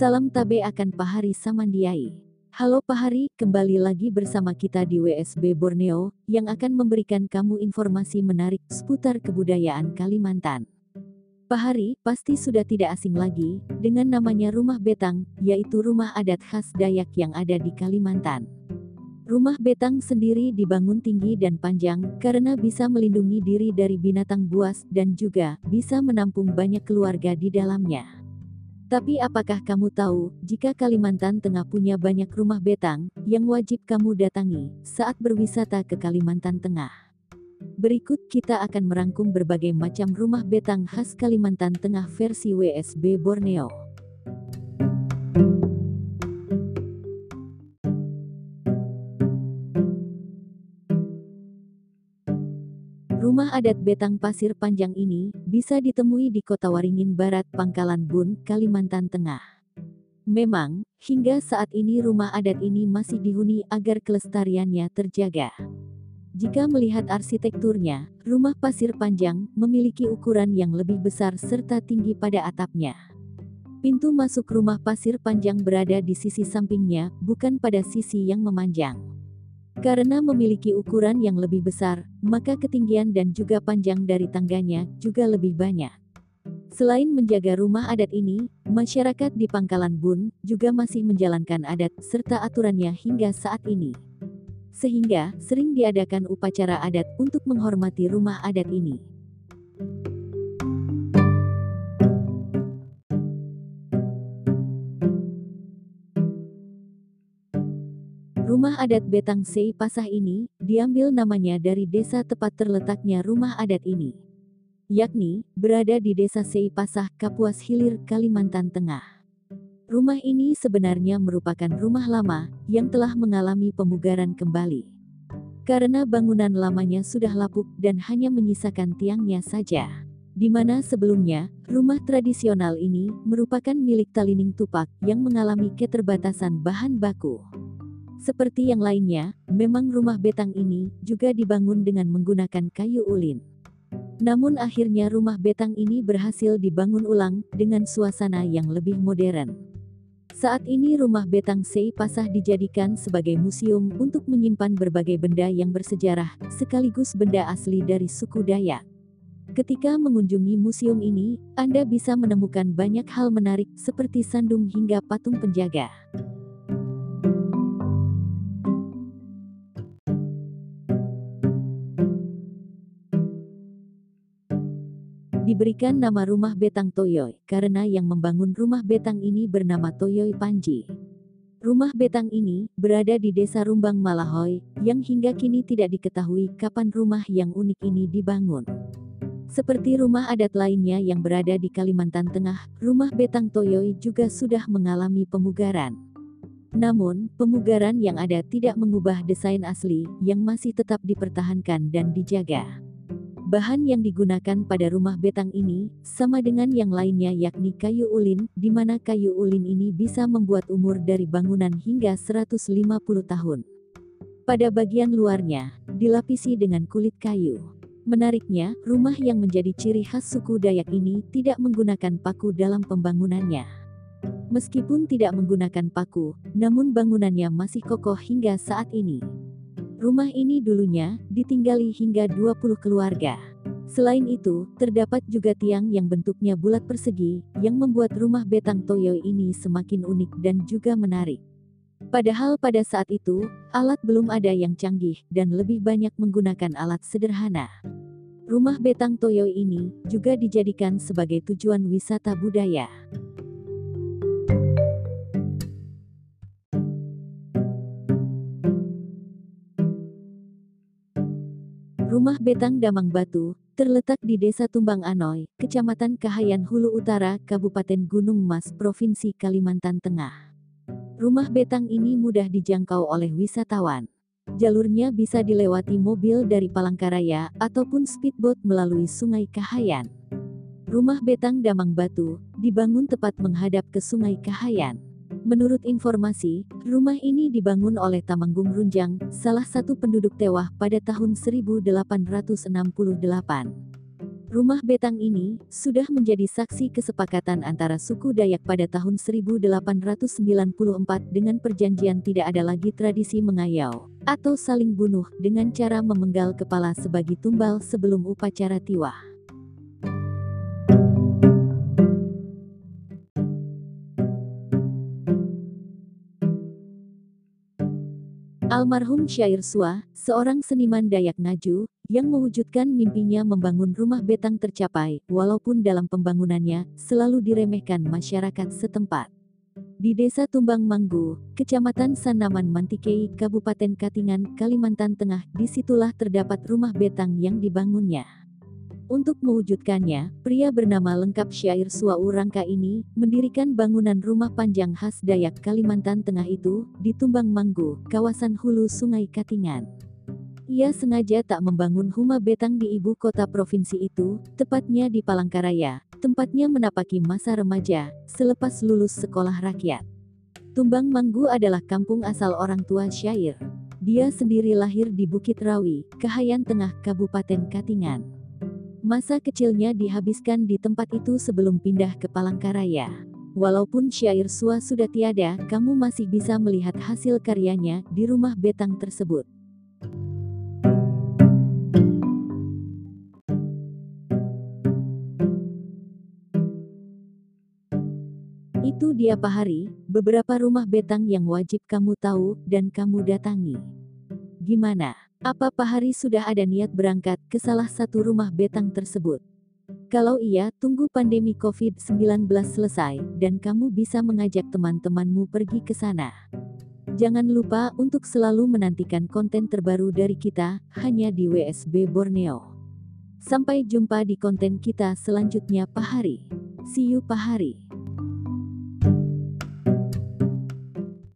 Salam tabe akan Pahari Samandiai. Halo Pahari, kembali lagi bersama kita di WSB Borneo, yang akan memberikan kamu informasi menarik seputar kebudayaan Kalimantan. Pahari pasti sudah tidak asing lagi dengan namanya Rumah Betang, yaitu rumah adat khas Dayak yang ada di Kalimantan. Rumah betang sendiri dibangun tinggi dan panjang karena bisa melindungi diri dari binatang buas dan juga bisa menampung banyak keluarga di dalamnya. Tapi apakah kamu tahu, jika Kalimantan Tengah punya banyak rumah betang, yang wajib kamu datangi, saat berwisata ke Kalimantan Tengah? Berikut kita akan merangkum berbagai macam rumah betang khas Kalimantan Tengah versi WSB Borneo. Rumah adat Betang Pasir Panjang ini bisa ditemui di Kota Waringin Barat, Pangkalan Bun, Kalimantan Tengah. Memang, hingga saat ini rumah adat ini masih dihuni agar kelestariannya terjaga. Jika melihat arsitekturnya, rumah pasir panjang memiliki ukuran yang lebih besar serta tinggi pada atapnya. Pintu masuk rumah pasir panjang berada di sisi sampingnya, bukan pada sisi yang memanjang. Karena memiliki ukuran yang lebih besar, maka ketinggian dan juga panjang dari tangganya juga lebih banyak. Selain menjaga rumah adat ini, masyarakat di Pangkalan Bun juga masih menjalankan adat serta aturannya hingga saat ini. Sehingga sering diadakan upacara adat untuk menghormati rumah adat ini. Rumah adat Betang Sei Pasah ini, diambil namanya dari desa tepat terletaknya rumah adat ini. Yakni, berada di desa Sei Pasah, Kapuas Hilir, Kalimantan Tengah. Rumah ini sebenarnya merupakan rumah lama, yang telah mengalami pemugaran kembali. Karena bangunan lamanya sudah lapuk dan hanya menyisakan tiangnya saja. Di mana sebelumnya, rumah tradisional ini merupakan milik Talining Tupak yang mengalami keterbatasan bahan baku. Seperti yang lainnya, memang rumah betang ini juga dibangun dengan menggunakan kayu ulin. Namun akhirnya rumah betang ini berhasil dibangun ulang dengan suasana yang lebih modern. Saat ini rumah betang Sei Pasah dijadikan sebagai museum untuk menyimpan berbagai benda yang bersejarah, sekaligus benda asli dari suku Dayak. Ketika mengunjungi museum ini, Anda bisa menemukan banyak hal menarik seperti sandung hingga patung penjaga. Diberikan nama rumah Betang Toyoy karena yang membangun rumah Betang ini bernama Toyoy Panji. Rumah Betang ini berada di desa Rumbang Malahoy, yang hingga kini tidak diketahui kapan rumah yang unik ini dibangun. Seperti rumah adat lainnya yang berada di Kalimantan Tengah, rumah Betang Toyoy juga sudah mengalami pemugaran. Namun, pemugaran yang ada tidak mengubah desain asli, yang masih tetap dipertahankan dan dijaga. Bahan yang digunakan pada rumah betang ini, sama dengan yang lainnya yakni kayu ulin, di mana kayu ulin ini bisa membuat umur dari bangunan hingga 150 tahun. Pada bagian luarnya, dilapisi dengan kulit kayu. Menariknya, rumah yang menjadi ciri khas suku Dayak ini tidak menggunakan paku dalam pembangunannya. Meskipun tidak menggunakan paku, namun bangunannya masih kokoh hingga saat ini. Rumah ini dulunya ditinggali hingga 20 keluarga. Selain itu, terdapat juga tiang yang bentuknya bulat persegi, yang membuat rumah betang Toyo ini semakin unik dan juga menarik. Padahal pada saat itu, alat belum ada yang canggih, dan lebih banyak menggunakan alat sederhana. Rumah betang Toyo ini juga dijadikan sebagai tujuan wisata budaya. Rumah Betang Damang Batu, terletak di Desa Tumbang Anoy, Kecamatan Kahayan Hulu Utara, Kabupaten Gunung Mas, Provinsi Kalimantan Tengah. Rumah Betang ini mudah dijangkau oleh wisatawan. Jalurnya bisa dilewati mobil dari Palangkaraya ataupun speedboat melalui Sungai Kahayan. Rumah Betang Damang Batu dibangun tepat menghadap ke Sungai Kahayan. Menurut informasi, rumah ini dibangun oleh Tamanggung Runjang, salah satu penduduk Tewah pada tahun 1868. Rumah betang ini sudah menjadi saksi kesepakatan antara suku Dayak pada tahun 1894 dengan perjanjian tidak ada lagi tradisi mengayau atau saling bunuh dengan cara memenggal kepala sebagai tumbal sebelum upacara tiwah. Almarhum Syair Sua, seorang seniman Dayak Ngaju, yang mewujudkan mimpinya membangun rumah betang tercapai, walaupun dalam pembangunannya, selalu diremehkan masyarakat setempat. Di Desa Tumbang Manggu, Kecamatan Sanaman Mantikei, Kabupaten Katingan, Kalimantan Tengah, di situlah terdapat rumah betang yang dibangunnya. Untuk mewujudkannya, pria bernama lengkap Syair Suau Rangka ini, mendirikan bangunan rumah panjang khas Dayak Kalimantan Tengah itu, di Tumbang Manggu, kawasan hulu Sungai Katingan. Ia sengaja tak membangun rumah betang di ibu kota provinsi itu, tepatnya di Palangkaraya, tempatnya menapaki masa remaja, selepas lulus sekolah rakyat. Tumbang Manggu adalah kampung asal orang tua Syair. Dia sendiri lahir di Bukit Rawi, Kahayan Tengah, Kabupaten Katingan. Masa kecilnya dihabiskan di tempat itu sebelum pindah ke Palangkaraya. Walaupun syair Sua sudah tiada, kamu masih bisa melihat hasil karyanya di rumah betang tersebut. Itu dia Pahari, beberapa rumah betang yang wajib kamu tahu dan kamu datangi. Gimana? Apa Pak Hari sudah ada niat berangkat ke salah satu rumah betang tersebut? Kalau iya, tunggu pandemi COVID-19 selesai, dan kamu bisa mengajak teman-temanmu pergi ke sana. Jangan lupa untuk selalu menantikan konten terbaru dari kita, hanya di WSB Borneo. Sampai jumpa di konten kita selanjutnya Pak Hari. See you Pak Hari.